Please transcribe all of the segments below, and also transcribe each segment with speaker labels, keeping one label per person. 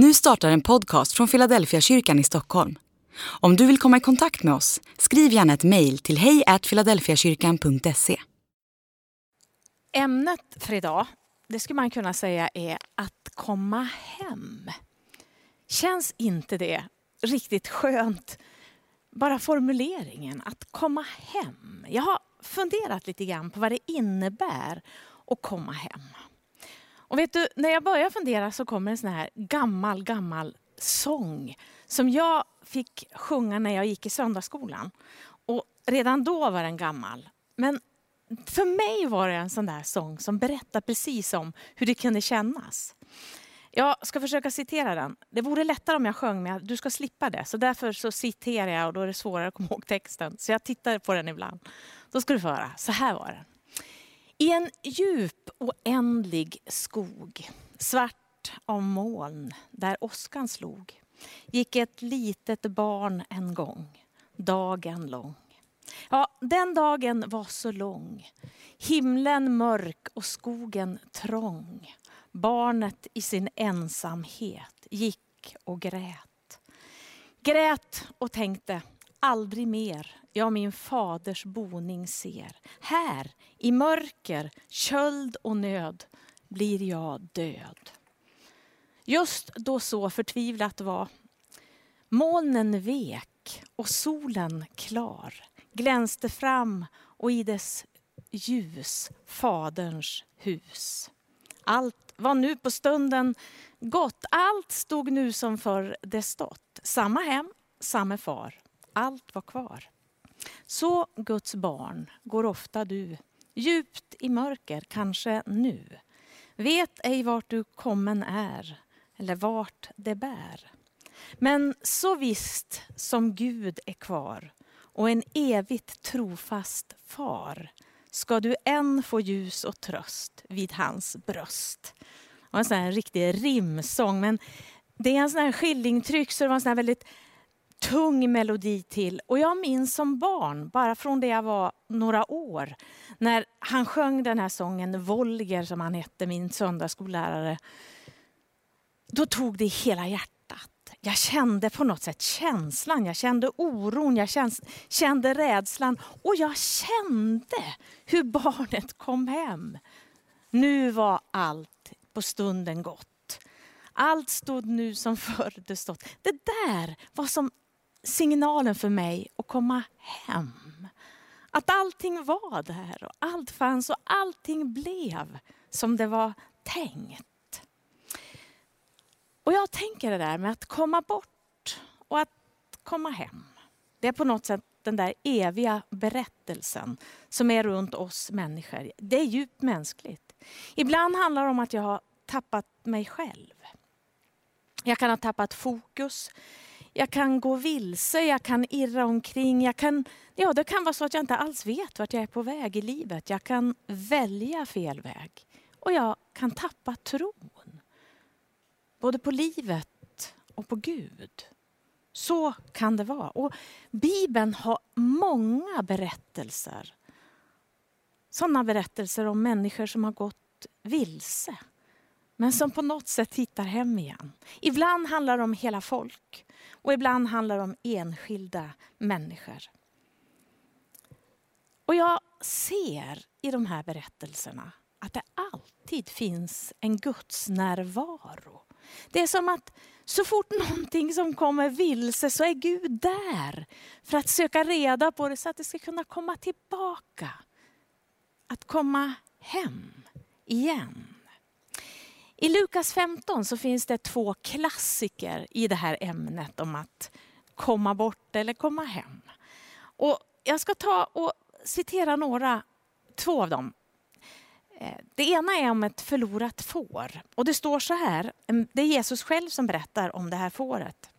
Speaker 1: Nu startar en podcast från Philadelphia kyrkan i Stockholm. Om du vill komma i kontakt med oss, skriv gärna ett mejl till hejfiladelfiakyrkan.se.
Speaker 2: Ämnet för idag, det skulle man kunna säga är att komma hem. Känns inte det riktigt skönt? Bara formuleringen, att komma hem. Jag har funderat lite grann på vad det innebär att komma hem. Och vet du, när jag börjar fundera så kommer en sån här gammal, gammal sång som jag fick sjunga när jag gick i söndagsskolan. Och redan då var den gammal. Men för mig var det en sån där sång som berättar precis om hur det kunde kännas. Jag ska försöka citera den. Det vore lättare om jag sjöng, men du ska slippa det. Så därför så citerar jag och då är det svårare att komma ihåg texten. Så jag tittar på den ibland. Då ska du få höra. Så här var den. I en djup oändlig skog, svart av moln, där åskan slog, gick ett litet barn en gång, dagen lång. Ja, den dagen var så lång, himlen mörk och skogen trång. Barnet i sin ensamhet gick och grät. Grät och tänkte, aldrig mer jag min faders boning ser. Här i mörker, köld och nöd blir jag död. Just då så förtvivlat var molnen vek och solen klar glänste fram och i dess ljus Faderns hus. Allt var nu på stunden gott, allt stod nu som för det stått. Samma hem, samma far, allt var kvar. Så Guds barn går ofta du, djupt i mörker, kanske nu. Vet ej vart du kommen är, eller vart det bär. Men så visst som Gud är kvar och en evigt trofast far ska du än få ljus och tröst vid hans bröst. Det var en sån här riktig rimsång, men det är en sån här skillingtryck så det var en sån här väldigt tung melodi till. Och jag minns som barn, bara från det jag var några år, när han sjöng den här sången, Volger som han hette, min söndagsskollärare. Då tog det hela hjärtat. Jag kände på något sätt känslan, jag kände oron, jag kände rädslan och jag kände hur barnet kom hem. Nu var allt på stunden gott. Allt stod nu som förr det stått. Det där var som signalen för mig att komma hem. Att allting var där och allt fanns och allting blev som det var tänkt. Och jag tänker det där med att komma bort och att komma hem. Det är på något sätt den där eviga berättelsen som är runt oss människor. Det är djupt mänskligt. Ibland handlar det om att jag har tappat mig själv. Jag kan ha tappat fokus. Jag kan gå vilse, jag kan irra omkring. Jag kan, ja, det kan vara så att jag inte alls vet vart jag är på väg i livet. Jag kan välja fel väg. Och jag kan tappa tron. Både på livet och på Gud. Så kan det vara. Och Bibeln har många berättelser. Sådana berättelser om människor som har gått vilse men som på något sätt hittar hem igen. Ibland handlar det om hela folk och ibland handlar det om enskilda människor. Och jag ser i de här berättelserna att det alltid finns en Guds närvaro. Det är som att så fort någonting som kommer vilse så är Gud där för att söka reda på det så att det ska kunna komma tillbaka. Att komma hem igen. I Lukas 15 så finns det två klassiker i det här ämnet om att komma bort eller komma hem. Och jag ska ta och citera några, två av dem. Eh, det ena är om ett förlorat får. Och det står så här, mm, det är Jesus själv som berättar om det här fåret.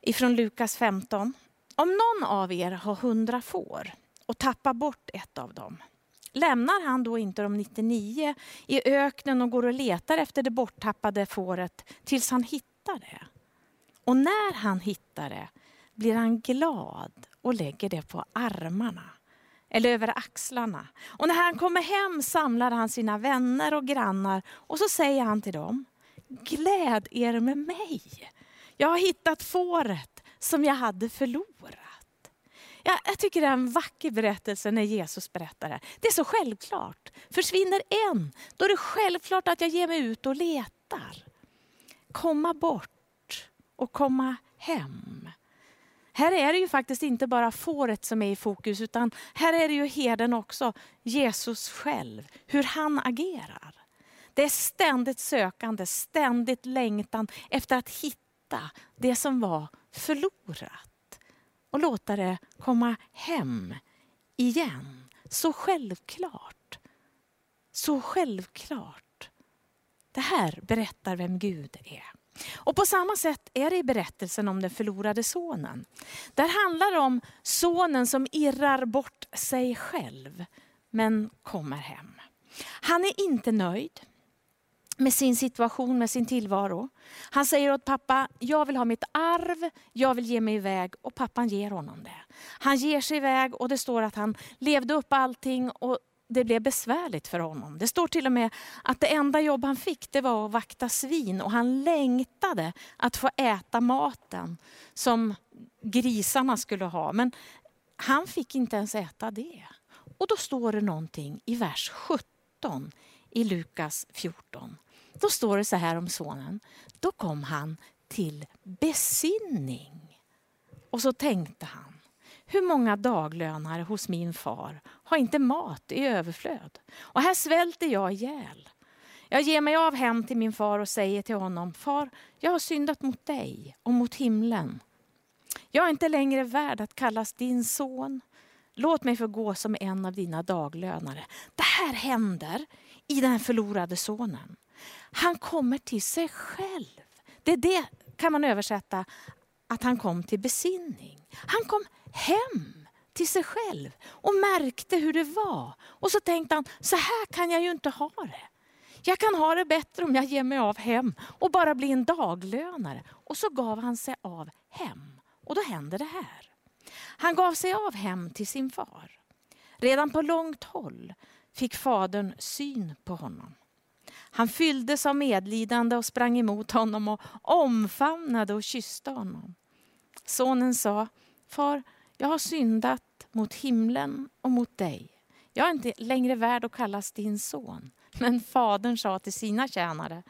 Speaker 2: Ifrån Lukas 15. Om någon av er har hundra får och tappar bort ett av dem Lämnar han då inte de 99 i öknen och går och letar efter det borttappade fåret tills han hittar det? Och när han hittar det blir han glad och lägger det på armarna eller över axlarna. Och när han kommer hem samlar han sina vänner och grannar och så säger han till dem, gläd er med mig. Jag har hittat fåret som jag hade förlorat. Jag, jag tycker det är en vacker berättelse när Jesus berättar det. Det är så självklart. Försvinner en, då är det självklart att jag ger mig ut och letar. Komma bort och komma hem. Här är det ju faktiskt inte bara fåret som är i fokus, utan här är det ju herden också, Jesus själv, hur han agerar. Det är ständigt sökande, ständigt längtan efter att hitta det som var förlorat. Och låta det komma hem igen. Så självklart. Så självklart. Det här berättar vem Gud är. Och på samma sätt är det i berättelsen om den förlorade sonen. Där handlar det om sonen som irrar bort sig själv, men kommer hem. Han är inte nöjd med sin situation, med sin tillvaro. Han säger åt pappa, jag vill ha mitt arv, jag vill ge mig iväg och pappan ger honom det. Han ger sig iväg och det står att han levde upp allting och det blev besvärligt för honom. Det står till och med att det enda jobb han fick det var att vakta svin och han längtade att få äta maten som grisarna skulle ha. Men han fick inte ens äta det. Och då står det någonting i vers 17 i Lukas 14. Då står det så här om sonen. Då kom han till besinning. Och så tänkte han, hur många daglönare hos min far har inte mat i överflöd? Och här svälter jag ihjäl. Jag ger mig av hem till min far och säger till honom, far, jag har syndat mot dig och mot himlen. Jag är inte längre värd att kallas din son. Låt mig få gå som en av dina daglönare. Det här händer i den förlorade sonen. Han kommer till sig själv. Det, det kan man översätta att han kom till besinning. Han kom hem till sig själv och märkte hur det var. Och så tänkte han, så här kan jag ju inte ha det. Jag kan ha det bättre om jag ger mig av hem och bara blir en daglönare. Och så gav han sig av hem. Och då hände det här. Han gav sig av hem till sin far. Redan på långt håll fick fadern syn på honom. Han fylldes av medlidande och sprang emot honom och omfamnade och kysste honom. Sonen sa, far, jag har syndat mot himlen och mot dig. Jag är inte längre värd att kallas din son. Men fadern sa till sina tjänare,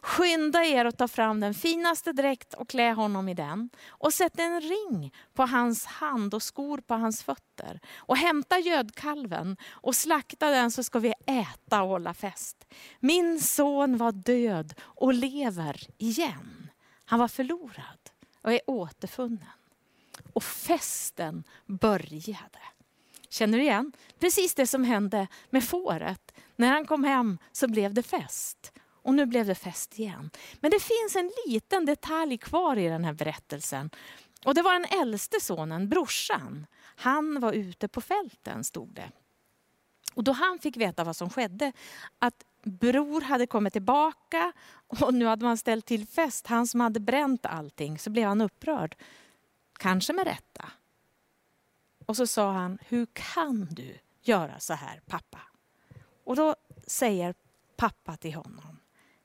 Speaker 2: skynda er och ta fram den finaste dräkt och klä honom i den och sätt en ring på hans hand och skor på hans fötter och hämta gödkalven och slakta den så ska vi äta och hålla fest. Min son var död och lever igen. Han var förlorad och är återfunnen. Och festen började. Känner du igen? Precis det som hände med fåret. När han kom hem så blev det fest. Och nu blev det fest igen. Men det finns en liten detalj kvar i den här berättelsen. Och det var den äldste sonen, brorsan. Han var ute på fälten, stod det. Och då han fick veta vad som skedde, att bror hade kommit tillbaka och nu hade man ställt till fest, han som hade bränt allting, så blev han upprörd. Kanske med rätta. Och så sa han, hur kan du göra så här pappa? Och då säger pappa till honom,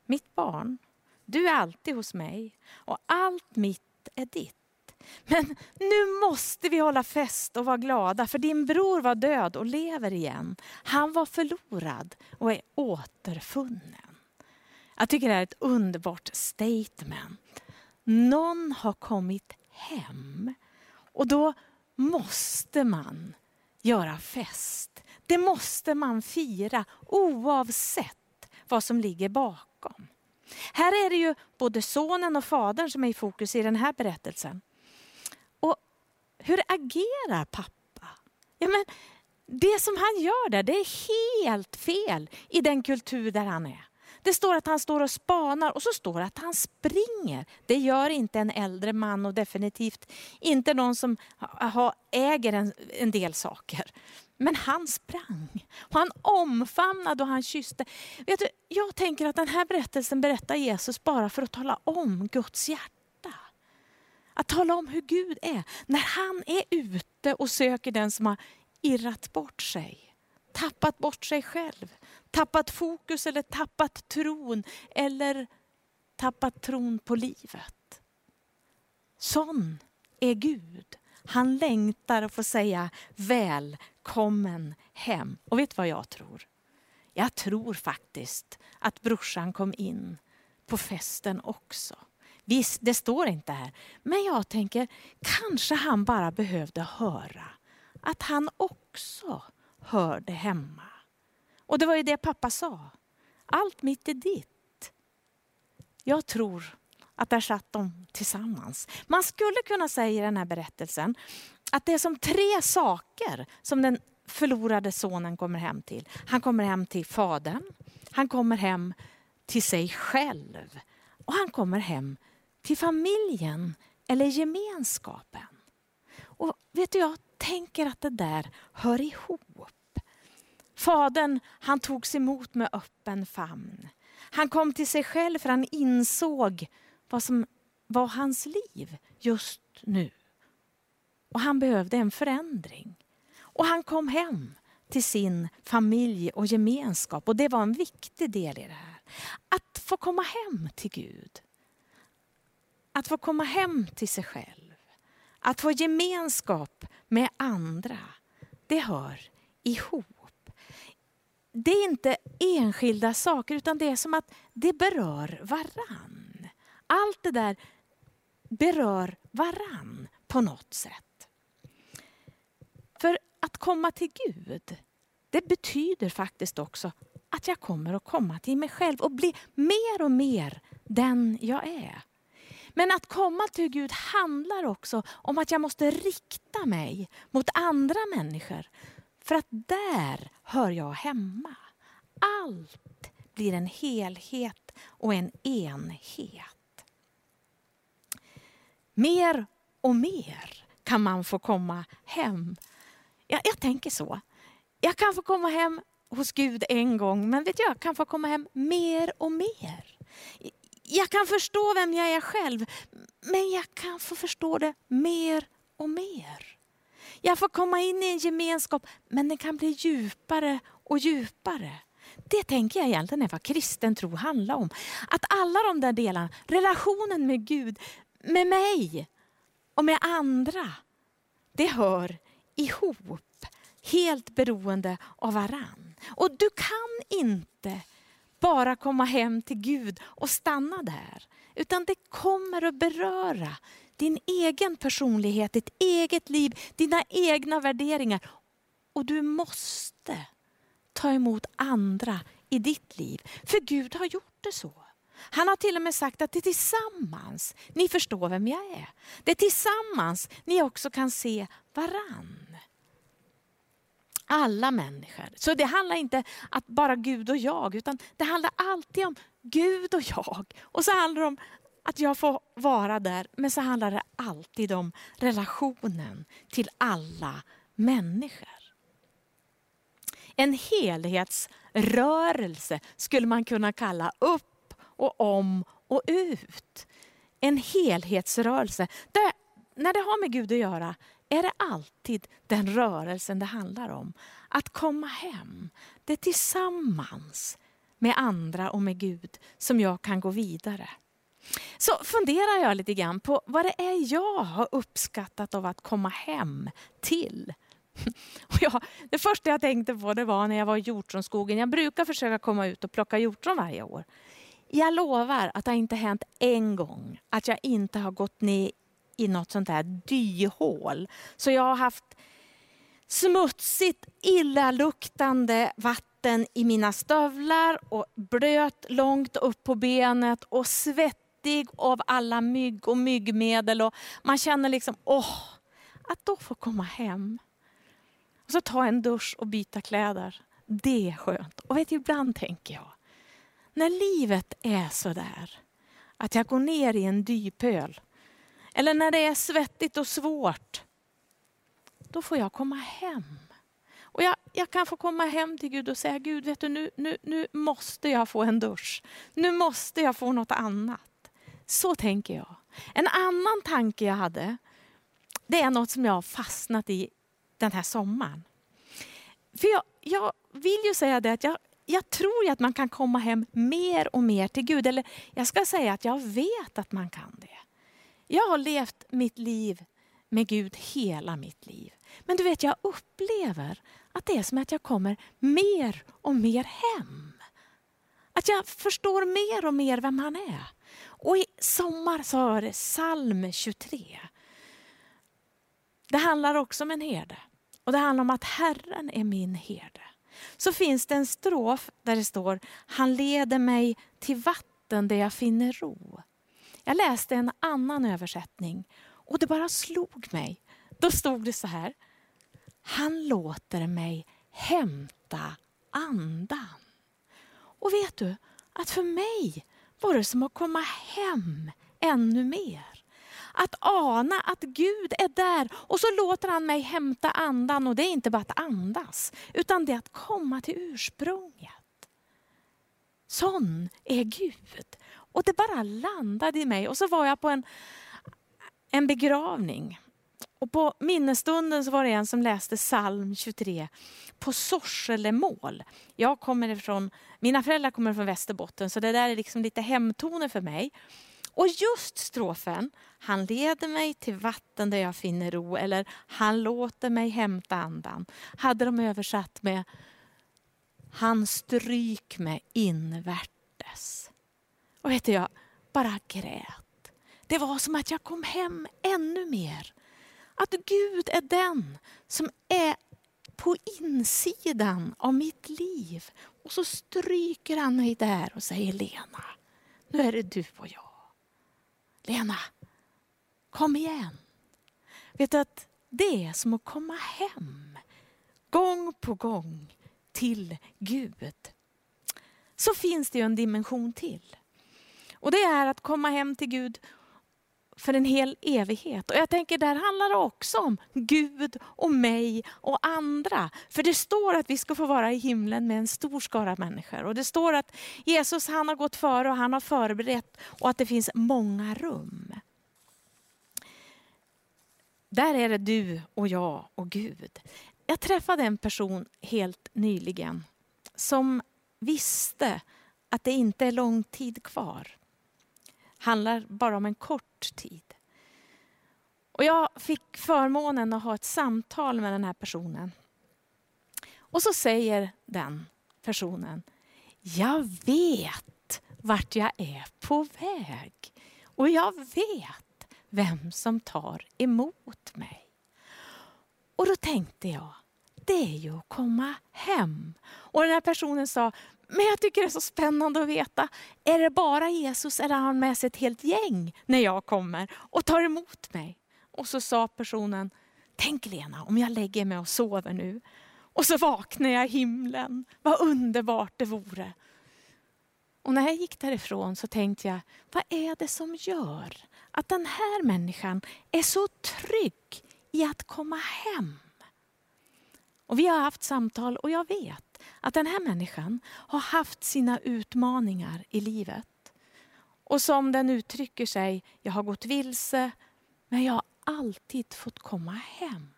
Speaker 2: mitt barn, du är alltid hos mig och allt mitt är ditt. Men nu måste vi hålla fest och vara glada för din bror var död och lever igen. Han var förlorad och är återfunnen. Jag tycker det är ett underbart statement. Någon har kommit hem och då måste man göra fest. Det måste man fira oavsett vad som ligger bakom. Här är det ju både sonen och fadern som är i fokus i den här berättelsen. Och hur agerar pappa? Ja, men det som han gör där, det är helt fel i den kultur där han är. Det står att han står och spanar och så står det att han springer. Det gör inte en äldre man och definitivt inte någon som äger en, en del saker. Men han sprang och han omfamnade och han kysste. Vet du, jag tänker att den här berättelsen berättar Jesus bara för att tala om Guds hjärta. Att tala om hur Gud är. När han är ute och söker den som har irrat bort sig. Tappat bort sig själv tappat fokus eller tappat tron eller tappat tron på livet. Sån är Gud. Han längtar att få säga välkommen hem. Och vet vad jag tror? Jag tror faktiskt att brorsan kom in på festen också. Visst, det står inte här. Men jag tänker, kanske han bara behövde höra att han också hörde hemma. Och det var ju det pappa sa. Allt mitt är ditt. Jag tror att där satt de tillsammans. Man skulle kunna säga i den här berättelsen att det är som tre saker som den förlorade sonen kommer hem till. Han kommer hem till fadern, han kommer hem till sig själv och han kommer hem till familjen eller gemenskapen. Och vet du, jag tänker att det där hör ihop. Fadern han togs emot med öppen famn. Han kom till sig själv för han insåg vad som var hans liv just nu. Och han behövde en förändring. Och han kom hem till sin familj och gemenskap. Och det var en viktig del i det här. Att få komma hem till Gud. Att få komma hem till sig själv. Att få gemenskap med andra. Det hör ihop det är inte enskilda saker utan det är som att det berör varann. Allt det där berör varann på något sätt. För att komma till Gud, det betyder faktiskt också att jag kommer att komma till mig själv och bli mer och mer den jag är. Men att komma till Gud handlar också om att jag måste rikta mig mot andra människor för att där hör jag hemma. Allt blir en helhet och en enhet. Mer och mer kan man få komma hem. Jag, jag tänker så. Jag kan få komma hem hos Gud en gång, men vet jag, jag kan få komma hem mer och mer. Jag kan förstå vem jag är själv, men jag kan få förstå det mer och mer. Jag får komma in i en gemenskap, men den kan bli djupare och djupare. Det tänker jag egentligen är vad kristen tro handlar om. Att alla de där delarna, relationen med Gud, med mig och med andra, det hör ihop. Helt beroende av varann. Och du kan inte bara komma hem till Gud och stanna där. Utan det kommer att beröra din egen personlighet, ditt eget liv, dina egna värderingar. Och du måste ta emot andra i ditt liv. För Gud har gjort det så. Han har till och med sagt att det är tillsammans ni förstår vem jag är. Det är tillsammans ni också kan se varann. Alla människor. Så det handlar inte att bara Gud och jag, utan det handlar alltid om Gud och jag. Och så handlar det om att jag får vara där. Men så handlar det alltid om relationen till alla människor. En helhetsrörelse skulle man kunna kalla upp och om och ut. En helhetsrörelse. Det, när det har med Gud att göra är det alltid den rörelsen det handlar om. Att komma hem. Det är tillsammans med andra och med Gud som jag kan gå vidare. Så funderar jag lite grann på vad det är jag har uppskattat av att komma hem till. Och jag, det första jag tänkte på det var när jag var i hjortronskogen. Jag brukar försöka komma ut och plocka hjortron varje år. Jag lovar att det inte hänt en gång att jag inte har gått ner i något sånt här dyhål. Så jag har haft smutsigt, illaluktande vatten i mina stövlar och blöt långt upp på benet och svett svettig av alla mygg och myggmedel. Och man känner liksom, åh, att då få komma hem. Och så ta en dusch och byta kläder. Det är skönt. Och vet du, ibland tänker jag, när livet är sådär, att jag går ner i en dypöl. Eller när det är svettigt och svårt. Då får jag komma hem. Och jag, jag, kan få komma hem till Gud och säga, Gud vet du nu, nu, nu måste jag få en dusch. Nu måste jag få något annat. Så tänker jag. En annan tanke jag hade, det är något som jag har fastnat i den här sommaren. För jag, jag vill ju säga det att jag, jag tror ju att man kan komma hem mer och mer till Gud. Eller jag ska säga att jag vet att man kan det. Jag har levt mitt liv med Gud hela mitt liv. Men du vet, jag upplever att det är som att jag kommer mer och mer hem. Att jag förstår mer och mer vem han är. Och i sommar så har det psalm 23. Det handlar också om en herde. Och det handlar om att Herren är min herde. Så finns det en strof där det står, han leder mig till vatten där jag finner ro. Jag läste en annan översättning och det bara slog mig. Då stod det så här, han låter mig hämta andan. Och vet du, att för mig var det som att komma hem ännu mer. Att ana att Gud är där och så låter han mig hämta andan. Och det är inte bara att andas, utan det är att komma till ursprunget. Sån är Gud. Och det bara landade i mig. Och så var jag på en, en begravning. Och på minnesstunden så var det en som läste psalm 23 på Sorselemål. Jag kommer ifrån, mina föräldrar kommer från Västerbotten så det där är liksom lite hemtoner för mig. Och just strofen, han leder mig till vatten där jag finner ro eller han låter mig hämta andan, hade de översatt med han stryk mig invärtes. Och vet du, jag bara grät. Det var som att jag kom hem ännu mer. Att Gud är den som är på insidan av mitt liv. Och så stryker han mig där och säger Lena, nu är det du och jag. Lena, kom igen. Vet du att det är som att komma hem gång på gång till Gud. Så finns det ju en dimension till. Och det är att komma hem till Gud för en hel evighet. Och jag tänker där handlar det också om Gud och mig och andra. För det står att vi ska få vara i himlen med en stor skara människor. Och det står att Jesus han har gått före och han har förberett och att det finns många rum. Där är det du och jag och Gud. Jag träffade en person helt nyligen som visste att det inte är lång tid kvar handlar bara om en kort tid. Och jag fick förmånen att ha ett samtal med den här personen. Och så säger den personen, jag vet vart jag är på väg. Och jag vet vem som tar emot mig. Och då tänkte jag, det är ju att komma hem. Och den här personen sa, men jag tycker det är så spännande att veta, är det bara Jesus eller har han med sig ett helt gäng när jag kommer och tar emot mig? Och så sa personen, tänk Lena om jag lägger mig och sover nu och så vaknar jag i himlen. Vad underbart det vore. Och när jag gick därifrån så tänkte jag, vad är det som gör att den här människan är så trygg i att komma hem? Och vi har haft samtal och jag vet att den här människan har haft sina utmaningar i livet. Och som den uttrycker sig, jag har gått vilse men jag har alltid fått komma hem.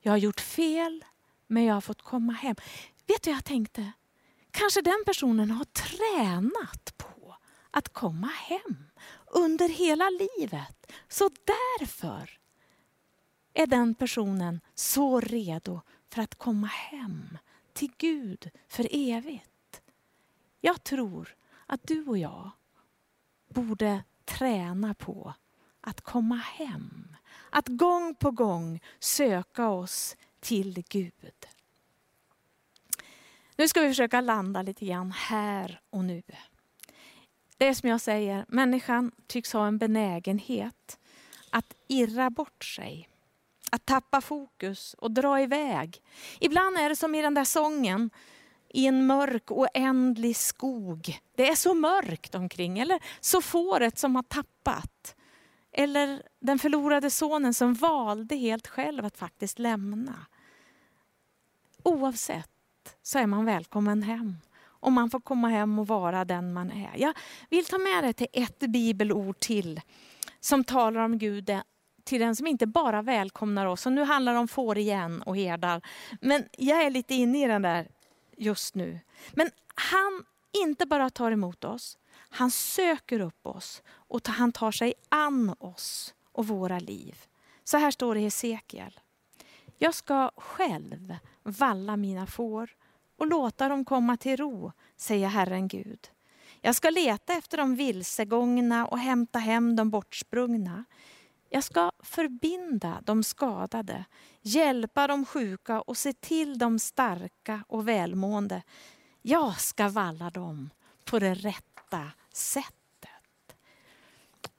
Speaker 2: Jag har gjort fel men jag har fått komma hem. Vet du vad jag tänkte? Kanske den personen har tränat på att komma hem under hela livet. Så därför är den personen så redo för att komma hem till Gud för evigt. Jag tror att du och jag borde träna på att komma hem. Att gång på gång söka oss till Gud. Nu ska vi försöka landa lite grann här och nu. Det är som jag säger, människan tycks ha en benägenhet att irra bort sig att tappa fokus och dra iväg. Ibland är det som i den där sången, i en mörk oändlig skog. Det är så mörkt omkring. Eller så fåret som har tappat. Eller den förlorade sonen som valde helt själv att faktiskt lämna. Oavsett så är man välkommen hem. Och man får komma hem och vara den man är. Jag vill ta med dig till ett bibelord till som talar om Gud till den som inte bara välkomnar oss. Och nu handlar det om får igen och herdar. Men jag är lite inne i den där just nu. Men han inte bara tar emot oss, han söker upp oss och han tar sig an oss och våra liv. Så här står det i Hesekiel. Jag ska själv valla mina får och låta dem komma till ro, säger Herren Gud. Jag ska leta efter de vilsegångna och hämta hem de bortsprungna. Jag ska förbinda de skadade, hjälpa de sjuka och se till de starka och välmående. Jag ska valla dem på det rätta sättet.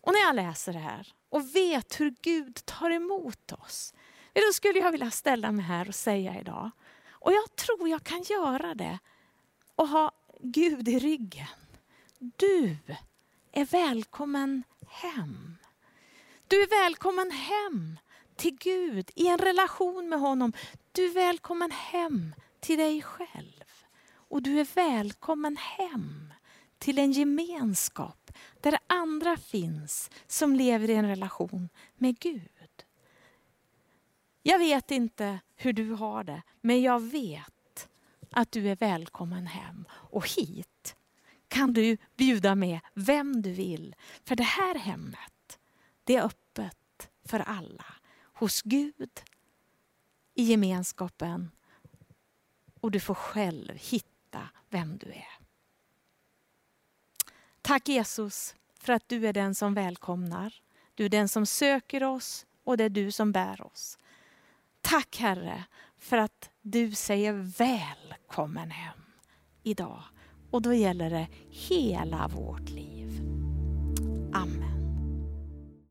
Speaker 2: Och när jag läser det här och vet hur Gud tar emot oss, då skulle jag vilja ställa mig här och säga idag, och jag tror jag kan göra det och ha Gud i ryggen. Du är välkommen hem. Du är välkommen hem till Gud i en relation med honom. Du är välkommen hem till dig själv. Och du är välkommen hem till en gemenskap där andra finns som lever i en relation med Gud. Jag vet inte hur du har det, men jag vet att du är välkommen hem. Och hit kan du bjuda med vem du vill. För det här hemmet, det är öppet för alla. Hos Gud, i gemenskapen och du får själv hitta vem du är. Tack Jesus för att du är den som välkomnar. Du är den som söker oss och det är du som bär oss. Tack Herre för att du säger välkommen hem idag. Och då gäller det hela vårt liv.